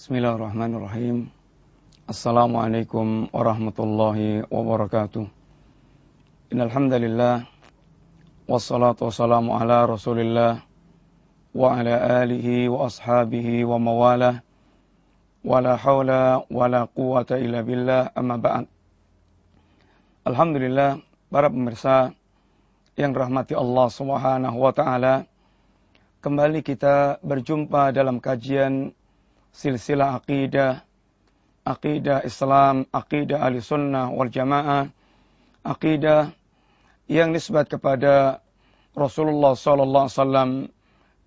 Bismillahirrahmanirrahim. Assalamualaikum warahmatullahi wabarakatuh. Innal hamdalillah wassalatu wassalamu ala Rasulillah wa ala alihi wa ashabihi wa mawalah. Wala haula wala quwata illa billah amma ba'd. Alhamdulillah para pemirsa yang rahmati Allah Subhanahu wa taala. Kembali kita berjumpa dalam kajian silsilah akidah, akidah Islam, akidah ahli sunnah wal jamaah, akidah yang nisbat kepada Rasulullah sallallahu alaihi wasallam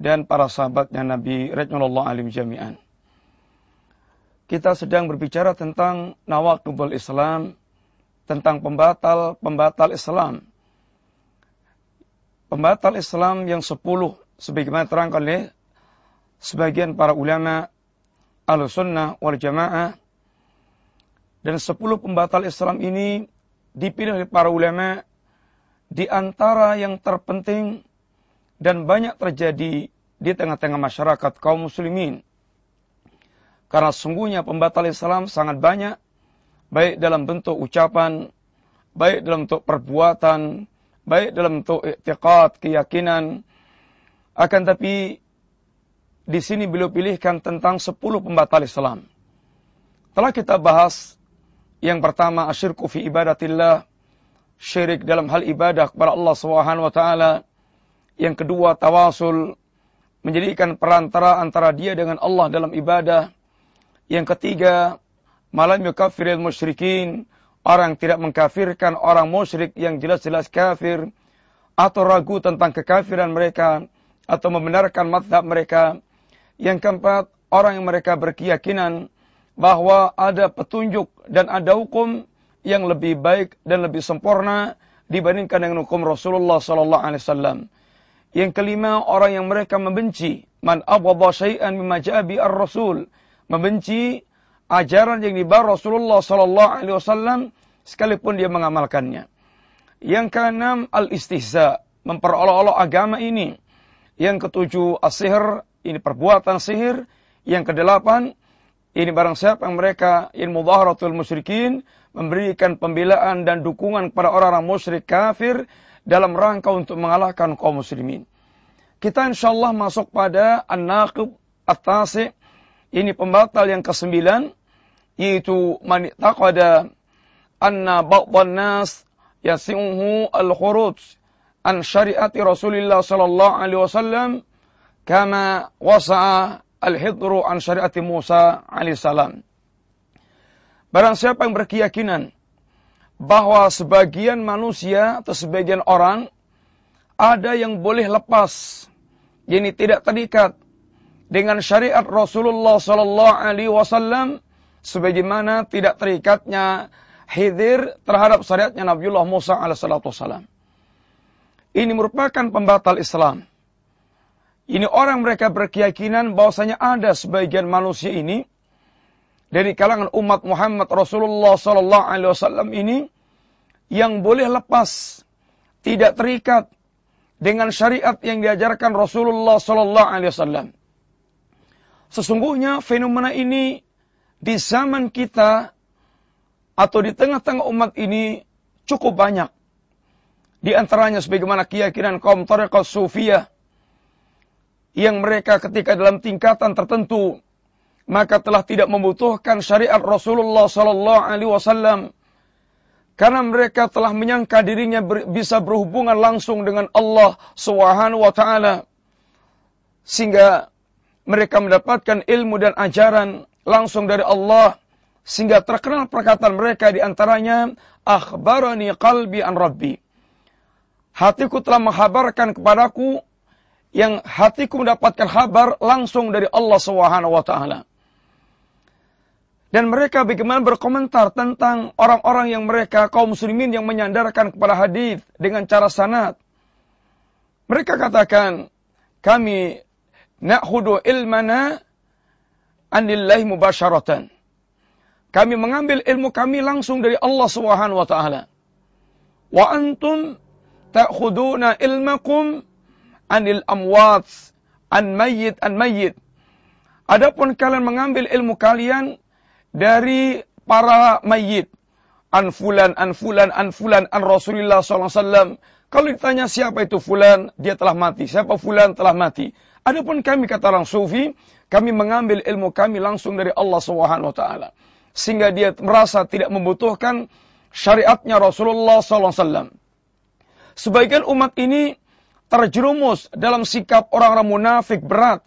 dan para sahabatnya Nabi radhiyallahu alim jami'an. Kita sedang berbicara tentang nawaqibul Islam, tentang pembatal-pembatal Islam. Pembatal Islam yang sepuluh sebagaimana terangkan oleh sebagian para ulama al-sunnah wal jamaah dan sepuluh pembatal Islam ini dipilih oleh para ulama di antara yang terpenting dan banyak terjadi di tengah-tengah masyarakat kaum muslimin. Karena sungguhnya pembatal Islam sangat banyak, baik dalam bentuk ucapan, baik dalam bentuk perbuatan, baik dalam bentuk i'tiqad, keyakinan. Akan tapi di sini beliau pilihkan tentang 10 pembatal Islam. Telah kita bahas yang pertama asyirku fi ibadatillah, syirik dalam hal ibadah kepada Allah Subhanahu wa taala. Yang kedua tawasul, menjadikan perantara antara dia dengan Allah dalam ibadah. Yang ketiga, malam yukafiril musyrikin, orang tidak mengkafirkan orang musyrik yang jelas-jelas kafir atau ragu tentang kekafiran mereka atau membenarkan madhab mereka yang keempat, orang yang mereka berkeyakinan bahwa ada petunjuk dan ada hukum yang lebih baik dan lebih sempurna dibandingkan dengan hukum Rasulullah sallallahu alaihi wasallam. Yang kelima, orang yang mereka membenci man abghadha syai'an mimma ja'a ar-rasul, membenci ajaran yang dibawa Rasulullah sallallahu alaihi wasallam sekalipun dia mengamalkannya. Yang keenam, al-istihza, memperolok-olok agama ini. Yang ketujuh, as-sihr, ini perbuatan sihir. Yang kedelapan, ini barang siapa yang mereka in mudhaharatul musyrikin memberikan pembelaan dan dukungan kepada orang-orang musyrik kafir dalam rangka untuk mengalahkan kaum muslimin. Kita insyaallah masuk pada an-naqib. Ini pembatal yang kesembilan yaitu man taqada anna ba'dhan nas yasi'uhu al-khuruj an syariati Rasulullah sallallahu alaihi wasallam kama wasa'a al-hidru an syariati Musa alaihissalam. Barang siapa yang berkeyakinan bahwa sebagian manusia atau sebagian orang ada yang boleh lepas, yakni tidak terikat dengan syariat Rasulullah sallallahu alaihi wasallam sebagaimana tidak terikatnya Khidir terhadap syariatnya Nabiullah Musa alaihissalam. Ini merupakan pembatal Islam. Ini orang mereka berkeyakinan bahwasanya ada sebagian manusia ini dari kalangan umat Muhammad Rasulullah sallallahu alaihi wasallam ini yang boleh lepas tidak terikat dengan syariat yang diajarkan Rasulullah sallallahu alaihi wasallam. Sesungguhnya fenomena ini di zaman kita atau di tengah-tengah umat ini cukup banyak. Di antaranya sebagaimana keyakinan kaum Tariqah Sufiyah yang mereka ketika dalam tingkatan tertentu maka telah tidak membutuhkan syariat Rasulullah sallallahu alaihi wasallam. Karena mereka telah menyangka dirinya ber, bisa berhubungan langsung dengan Allah Subhanahu wa taala. Sehingga mereka mendapatkan ilmu dan ajaran langsung dari Allah. Sehingga terkenal perkataan mereka di antaranya akhbarani qalbi an rabbi. Hatiku telah menghabarkan kepadaku yang hatiku mendapatkan kabar langsung dari Allah Subhanahu wa taala. Dan mereka bagaimana berkomentar tentang orang-orang yang mereka kaum muslimin yang menyandarkan kepada hadis dengan cara sanad. Mereka katakan, kami na'khudu ilmana anillahi mubasharatan. Kami mengambil ilmu kami langsung dari Allah Subhanahu wa taala. Wa antum ta'khuduna ilmakum anil amwat, an mayyit, an mayyit. Adapun kalian mengambil ilmu kalian dari para mayit, an fulan, an fulan, an fulan, an Rasulullah SAW. Kalau ditanya siapa itu fulan, dia telah mati. Siapa fulan telah mati. Adapun kami kata orang sufi, kami mengambil ilmu kami langsung dari Allah Subhanahu wa taala. Sehingga dia merasa tidak membutuhkan syariatnya Rasulullah SAW. Sebagian umat ini terjerumus dalam sikap orang-orang munafik berat,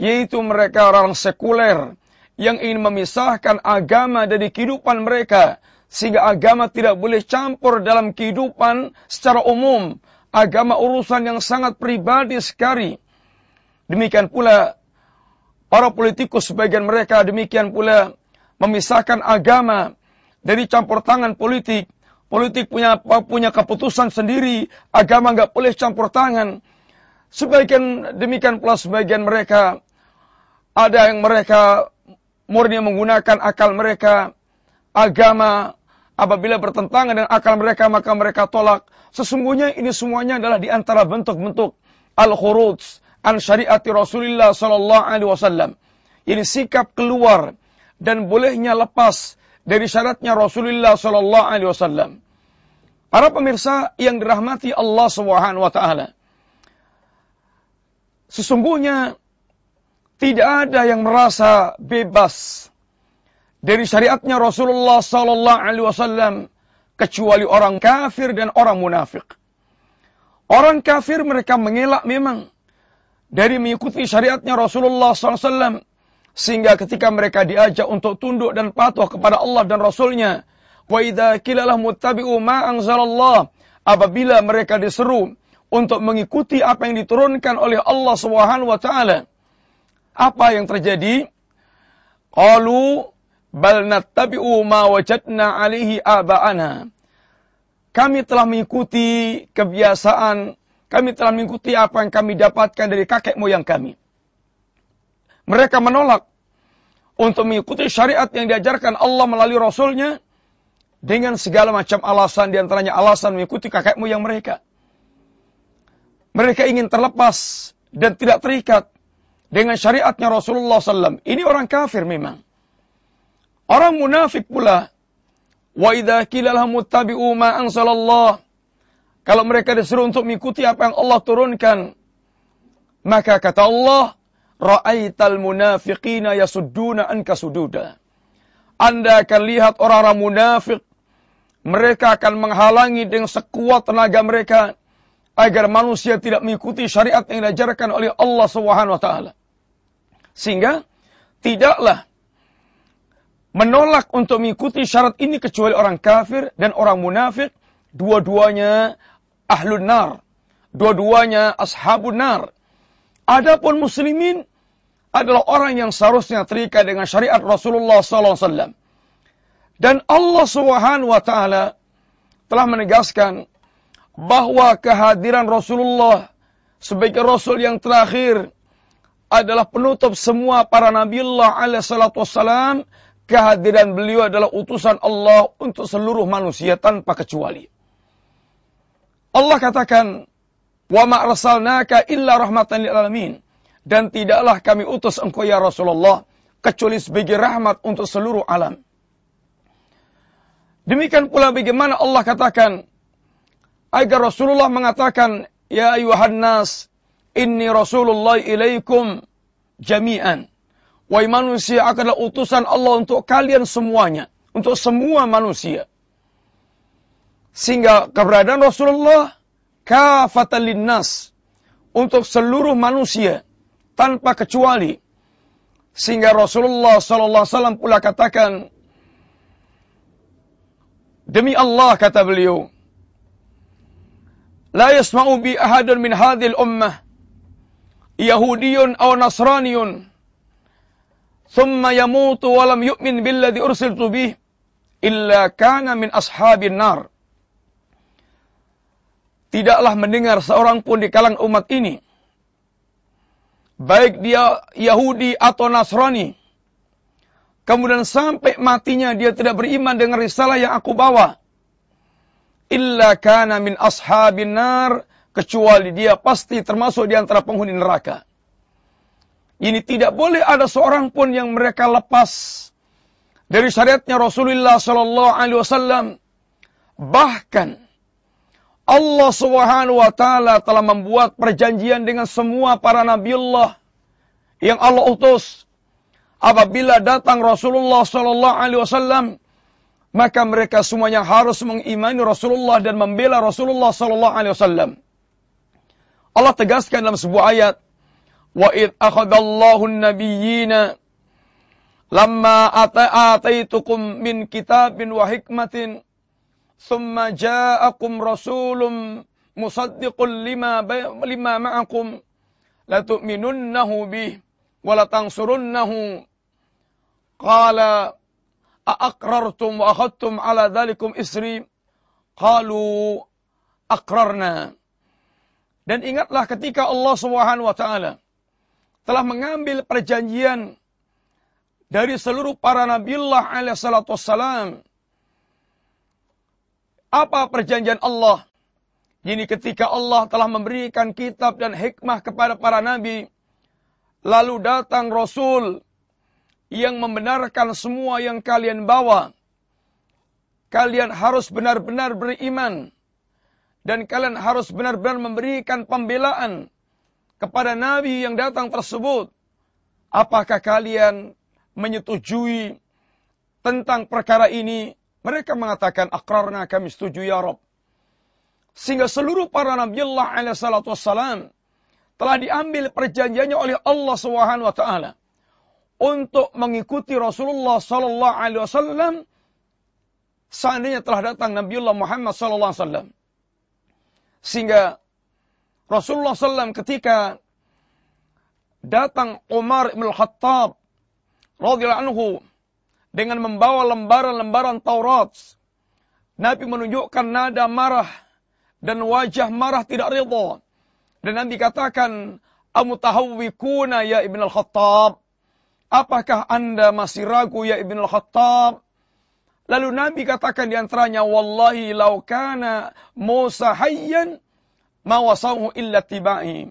yaitu mereka orang sekuler yang ingin memisahkan agama dari kehidupan mereka sehingga agama tidak boleh campur dalam kehidupan secara umum. Agama urusan yang sangat pribadi sekali. Demikian pula para politikus sebagian mereka demikian pula memisahkan agama dari campur tangan politik. Politik punya punya keputusan sendiri, agama nggak boleh campur tangan. Sebagian demikian pula sebagian mereka ada yang mereka murni menggunakan akal mereka, agama apabila bertentangan dengan akal mereka maka mereka tolak. Sesungguhnya ini semuanya adalah di antara bentuk-bentuk al-khuruj an syariati Rasulullah sallallahu alaihi wasallam. Ini sikap keluar dan bolehnya lepas dari syaratnya Rasulullah sallallahu alaihi wasallam. Para pemirsa yang dirahmati Allah Subhanahu wa taala. Sesungguhnya tidak ada yang merasa bebas dari syariatnya Rasulullah sallallahu alaihi wasallam kecuali orang kafir dan orang munafik. Orang kafir mereka mengelak memang dari mengikuti syariatnya Rasulullah SAW. Sehingga ketika mereka diajak untuk tunduk dan patuh kepada Allah dan Rasulnya. Wa kilalah muttabi'u. Apabila mereka diseru untuk mengikuti apa yang diturunkan oleh Allah Subhanahu wa taala. Apa yang terjadi? Qalu bal nattabi'u ma wajadna alaihi aba'ana. Kami telah mengikuti kebiasaan, kami telah mengikuti apa yang kami dapatkan dari kakek moyang kami. Mereka menolak untuk mengikuti syariat yang diajarkan Allah melalui Rasulnya dengan segala macam alasan di antaranya alasan mengikuti kakek moyang mereka. Mereka ingin terlepas dan tidak terikat dengan syariatnya Rasulullah SAW. Ini orang kafir memang. Orang munafik pula. Wa idza qila lahum muttabi'u ma. Kalau mereka disuruh untuk mengikuti apa yang Allah turunkan, maka kata Allah, ra'aital munafiqina yasudduna anka sududa. Anda akan lihat orang-orang munafik, mereka akan menghalangi dengan sekuat tenaga mereka agar manusia tidak mengikuti syariat yang diajarkan oleh Allah Subhanahu wa taala. Sehingga tidaklah menolak untuk mengikuti syarat ini kecuali orang kafir dan orang munafik, dua-duanya ahlun nar, dua-duanya ashabun nar. Adapun muslimin adalah orang yang seharusnya terikat dengan syariat Rasulullah SAW. Dan Allah Subhanahu wa taala telah menegaskan bahwa kehadiran Rasulullah sebagai rasul yang terakhir adalah penutup semua para nabiullah alaihi salatu wassalam kehadiran beliau adalah utusan Allah untuk seluruh manusia tanpa kecuali. Allah katakan, "Wa ma arsalnaka illa rahmatan lil alamin." Dan tidaklah kami utus engkau ya Rasulullah kecuali sebagai rahmat untuk seluruh alam. Demikian pula bagaimana Allah katakan agar Rasulullah mengatakan, "Ya ayuhan nas, inni Rasulullah ilaikum jami'an." Wahai manusia adalah utusan Allah untuk kalian semuanya. Untuk semua manusia. Sehingga keberadaan Rasulullah kafatan linnas. Untuk seluruh manusia. Tanpa kecuali. Sehingga Rasulullah SAW pula katakan. Demi Allah kata beliau. La yasma'u bi ahadun min hadhil ummah. Yahudiyun atau Nasraniyun thumma yamutu wa lam yu'min billadhi ursiltu bih illa kana min ashabin nar. Tidaklah mendengar seorang pun di kalangan umat ini baik dia Yahudi atau Nasrani kemudian sampai matinya dia tidak beriman dengan risalah yang aku bawa illa kana min ashabin nar kecuali dia pasti termasuk di antara penghuni neraka. Ini tidak boleh ada seorang pun yang mereka lepas dari syariatnya Rasulullah sallallahu alaihi wasallam. Bahkan Allah Subhanahu wa taala telah membuat perjanjian dengan semua para nabiullah yang Allah utus. Apabila datang Rasulullah sallallahu alaihi wasallam, maka mereka semuanya harus mengimani Rasulullah dan membela Rasulullah sallallahu alaihi wasallam. Allah tegaskan dalam sebuah ayat, "Wa id akhadallahu an-nabiyyina lamma ataitukum min kitabin wa hikmatin" ثم جاءكم رسول مصدق لما لما معكم لا لتؤمننه به ولا تنصرونه قال أقررتم وأخذتم على ذلكم إسري قالوا أقررنا Dan ingatlah ketika Allah Subhanahu wa taala telah mengambil perjanjian dari seluruh para nabiullah alaihi salatu apa perjanjian Allah? Ini ketika Allah telah memberikan kitab dan hikmah kepada para nabi, lalu datang Rasul yang membenarkan semua yang kalian bawa. Kalian harus benar-benar beriman. Dan kalian harus benar-benar memberikan pembelaan kepada nabi yang datang tersebut. Apakah kalian menyetujui tentang perkara ini? Mereka mengatakan akrarna kami setuju ya Rob. Sehingga seluruh para Nabi Allah wassalam telah diambil perjanjiannya oleh Allah Subhanahu wa taala untuk mengikuti Rasulullah sallallahu alaihi wasallam seandainya telah datang Nabiullah Muhammad sallallahu alaihi wasallam. Sehingga Rasulullah SAW ketika datang Umar bin Khattab radhiyallahu anhu dengan membawa lembaran-lembaran Taurat, Nabi menunjukkan nada marah dan wajah marah tidak ridha. Dan Nabi katakan, "Amutahawwikuna ya Ibn al-Khattab?" Apakah Anda masih ragu ya Ibn al-Khattab? Lalu Nabi katakan di antaranya, "Wallahi law kana Musa hayyan ma illa tibai.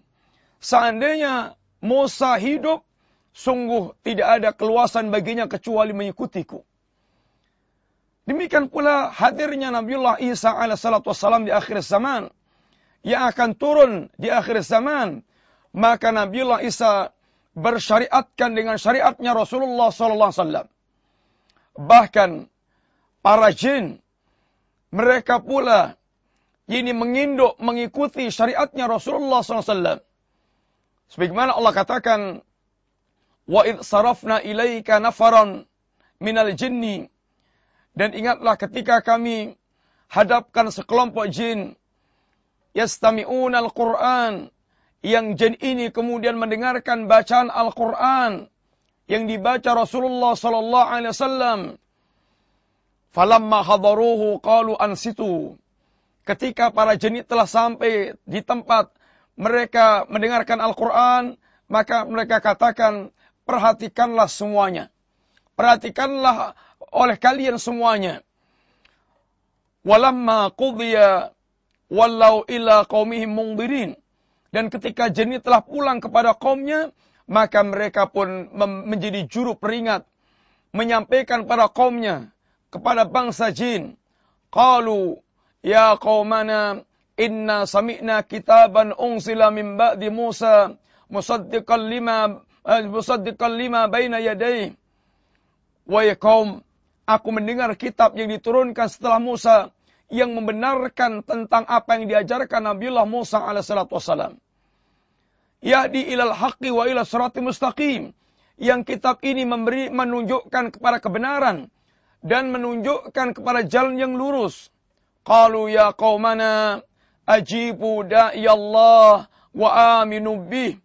Seandainya Musa hidup, sungguh tidak ada keluasan baginya kecuali mengikutiku. Demikian pula hadirnya Nabiullah Isa alaihissalatu wassalam di akhir zaman. Yang akan turun di akhir zaman. Maka Nabiullah Isa bersyariatkan dengan syariatnya Rasulullah sallallahu alaihi wasallam. Bahkan para jin mereka pula ini menginduk mengikuti syariatnya Rasulullah SAW. Sebagaimana Allah katakan, Wa id sarafna ilaika nafaran minal jinni. Dan ingatlah ketika kami hadapkan sekelompok jin yastami'un al-Quran yang jin ini kemudian mendengarkan bacaan Al-Quran yang dibaca Rasulullah sallallahu alaihi wasallam falamma hadaruhu qalu ansitu ketika para jin telah sampai di tempat mereka mendengarkan Al-Quran, maka mereka katakan, perhatikanlah semuanya. Perhatikanlah oleh kalian semuanya. Walamma qudiya wallau ila qaumihim mungdirin. Dan ketika jin telah pulang kepada kaumnya, maka mereka pun menjadi juru peringat. Menyampaikan pada kaumnya, kepada bangsa jin. Qalu Ya qaumana inna sami'na kitaban unsila min ba'di Musa musaddiqan lima musaddiqan lima baina yadayhi. Wahai kaum, aku mendengar kitab yang diturunkan setelah Musa yang membenarkan tentang apa yang diajarkan Nabiullah Musa alaihissalatu wassalam. Yahdi ilal haqqi wa ila surati mustaqim. Yang kitab ini memberi menunjukkan kepada kebenaran dan menunjukkan kepada jalan yang lurus. Qalu ya qaumana ajibu da'i Allah wa aminu bih.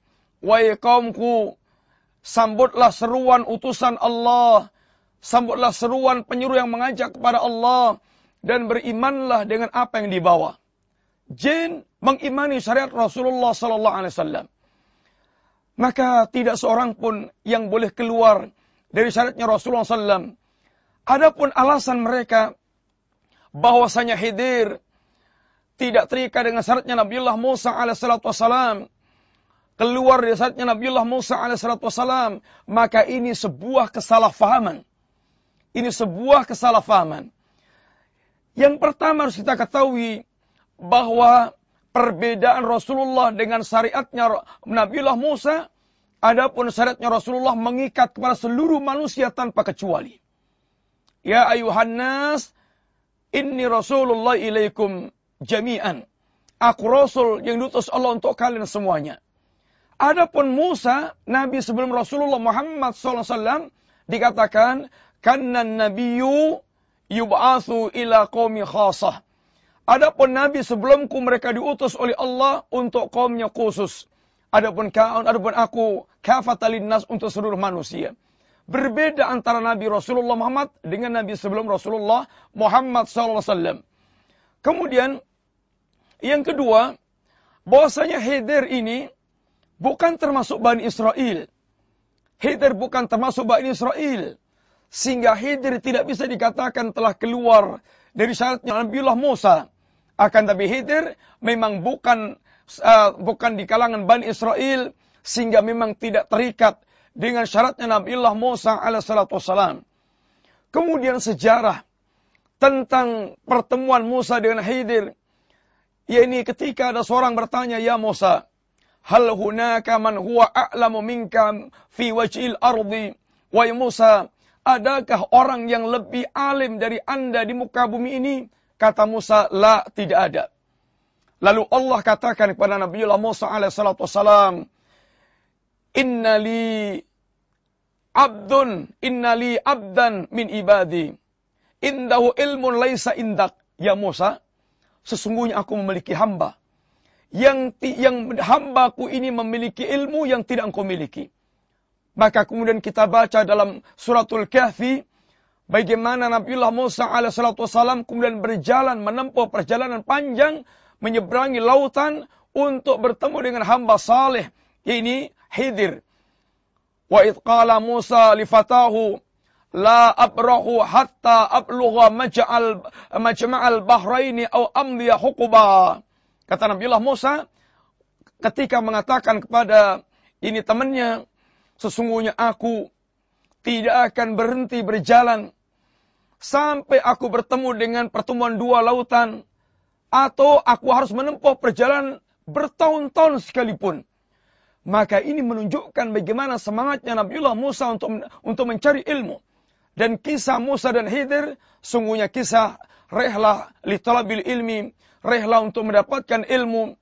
Wahai kaumku, sambutlah seruan utusan Allah. Sambutlah seruan penyuruh yang mengajak kepada Allah. Dan berimanlah dengan apa yang dibawa. Jin mengimani syariat Rasulullah Sallallahu Alaihi Wasallam. Maka tidak seorang pun yang boleh keluar dari syariatnya Rasulullah SAW. Adapun alasan mereka bahwasanya Khidir tidak terikat dengan syaratnya Nabiullah Musa alaihissalatu wassalam. Keluar dari saatnya Nabiullah Musa alaihissalam, maka ini sebuah kesalahpahaman. Ini sebuah kesalahpahaman. Yang pertama harus kita ketahui bahwa perbedaan Rasulullah dengan syariatnya Nabiullah Musa, adapun syariatnya Rasulullah mengikat kepada seluruh manusia tanpa kecuali. Ya ayuhan nas, inni Rasulullah ilaikum jami'an. Aku Rasul yang diutus Allah untuk kalian semuanya. Adapun Musa, Nabi sebelum Rasulullah Muhammad SAW, dikatakan, Karena nabiyyu yub'atsu ila qaumi khasah. Adapun nabi sebelumku mereka diutus oleh Allah untuk kaumnya khusus. Adapun kaun, adapun aku kafatalin nas untuk seluruh manusia. Berbeda antara Nabi Rasulullah Muhammad dengan Nabi sebelum Rasulullah Muhammad SAW. Kemudian, yang kedua, bahwasanya Hidir ini bukan termasuk Bani Israel. Hidir bukan termasuk Bani Israel. Sehingga Hidir tidak bisa dikatakan telah keluar dari syaratnya Nabiullah Musa. Akan tapi Hidir memang bukan uh, bukan di kalangan Bani Israel sehingga memang tidak terikat dengan syaratnya Nabiullah Musa alaihissalam. Kemudian sejarah tentang pertemuan Musa dengan Hidir. yakni ketika ada seorang bertanya, Ya Musa, hal hunaka man huwa a'lamu minka fi wajhil ardi? Wahai Musa, Adakah orang yang lebih alim dari anda di muka bumi ini? Kata Musa, la, tidak ada. Lalu Allah katakan kepada Nabi Musa alaihissalam, Innali abdun, innali abdan min ibadi. Indahu ilmun laisa indak. Ya Musa, sesungguhnya aku memiliki hamba. Yang, yang hambaku ini memiliki ilmu yang tidak engkau miliki. Maka kemudian kita baca dalam suratul kahfi bagaimana Nabiullah Musa alaihissalam kemudian berjalan menempuh perjalanan panjang menyeberangi lautan untuk bertemu dengan hamba saleh ini Hidir. Wa id qala Musa li fatahu la abrahu hatta ablugha maj'al majma'al bahraini aw amdiya huquba. Kata Nabiullah Musa ketika mengatakan kepada ini temannya Sesungguhnya aku tidak akan berhenti berjalan sampai aku bertemu dengan pertemuan dua lautan atau aku harus menempuh perjalanan bertahun-tahun sekalipun. Maka ini menunjukkan bagaimana semangatnya Nabiullah Musa untuk untuk mencari ilmu. Dan kisah Musa dan Hidir sungguhnya kisah rehlah li talabil ilmi, rehlah untuk mendapatkan ilmu.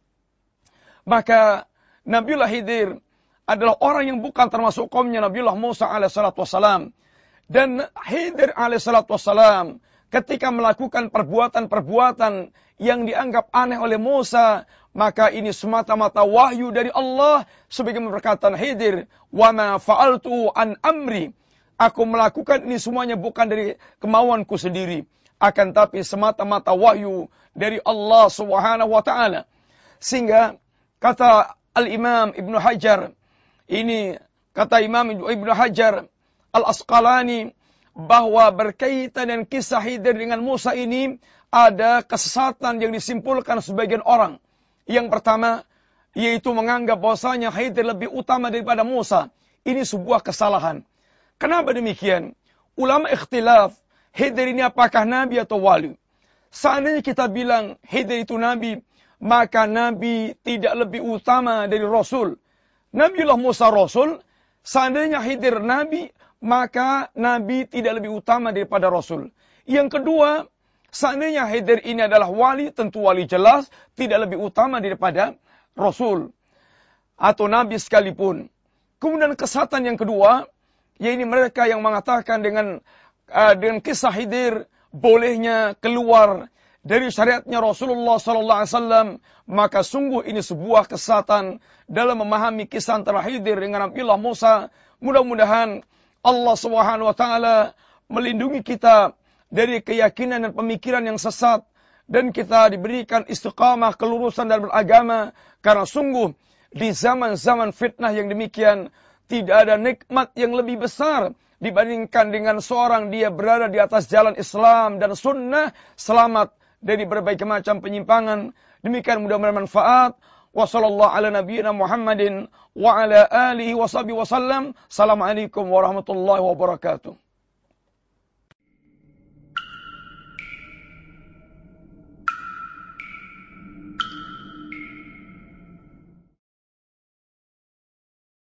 Maka Nabiullah Hidir adalah orang yang bukan termasuk kaumnya Nabiullah Musa alaihissalatu wassalam. Dan Hidir alaihissalatu wassalam ketika melakukan perbuatan-perbuatan yang dianggap aneh oleh Musa, maka ini semata-mata wahyu dari Allah sebagaimana perkataan Hidir, "Wa ma fa'altu an amri." Aku melakukan ini semuanya bukan dari kemauanku sendiri, akan tapi semata-mata wahyu dari Allah Subhanahu wa taala. Sehingga kata Al-Imam Ibnu Hajar ini kata Imam Ibn Hajar Al-Asqalani bahwa berkaitan dengan kisah Hidir dengan Musa ini ada kesesatan yang disimpulkan sebagian orang. Yang pertama, yaitu menganggap bahwasanya Hidir lebih utama daripada Musa. Ini sebuah kesalahan. Kenapa demikian? Ulama ikhtilaf, Hidir ini apakah nabi atau wali? Seandainya kita bilang Hidir itu nabi, maka nabi tidak lebih utama dari rasul. Nabiullah Musa Rasul, seandainya Hidir Nabi, maka Nabi tidak lebih utama daripada Rasul. Yang kedua, seandainya Hidir ini adalah wali, tentu wali jelas, tidak lebih utama daripada Rasul. Atau Nabi sekalipun. Kemudian kesatan yang kedua, yaitu mereka yang mengatakan dengan uh, dengan kisah Hidir, bolehnya keluar dari syariatnya Rasulullah sallallahu alaihi wasallam, maka sungguh ini sebuah kesatan dalam memahami kisah antara Khidir dengan Nabiullah Musa. Mudah-mudahan Allah Subhanahu wa taala melindungi kita dari keyakinan dan pemikiran yang sesat dan kita diberikan istiqamah kelurusan dalam beragama karena sungguh di zaman-zaman fitnah yang demikian tidak ada nikmat yang lebih besar dibandingkan dengan seorang dia berada di atas jalan Islam dan sunnah selamat dari berbagai macam penyimpangan. Demikian mudah bermanfaat. Wa sallallahu ala nabiyyina Muhammadin wa ala alihi wa sahbihi wasallam. Assalamualaikum warahmatullahi wabarakatuh.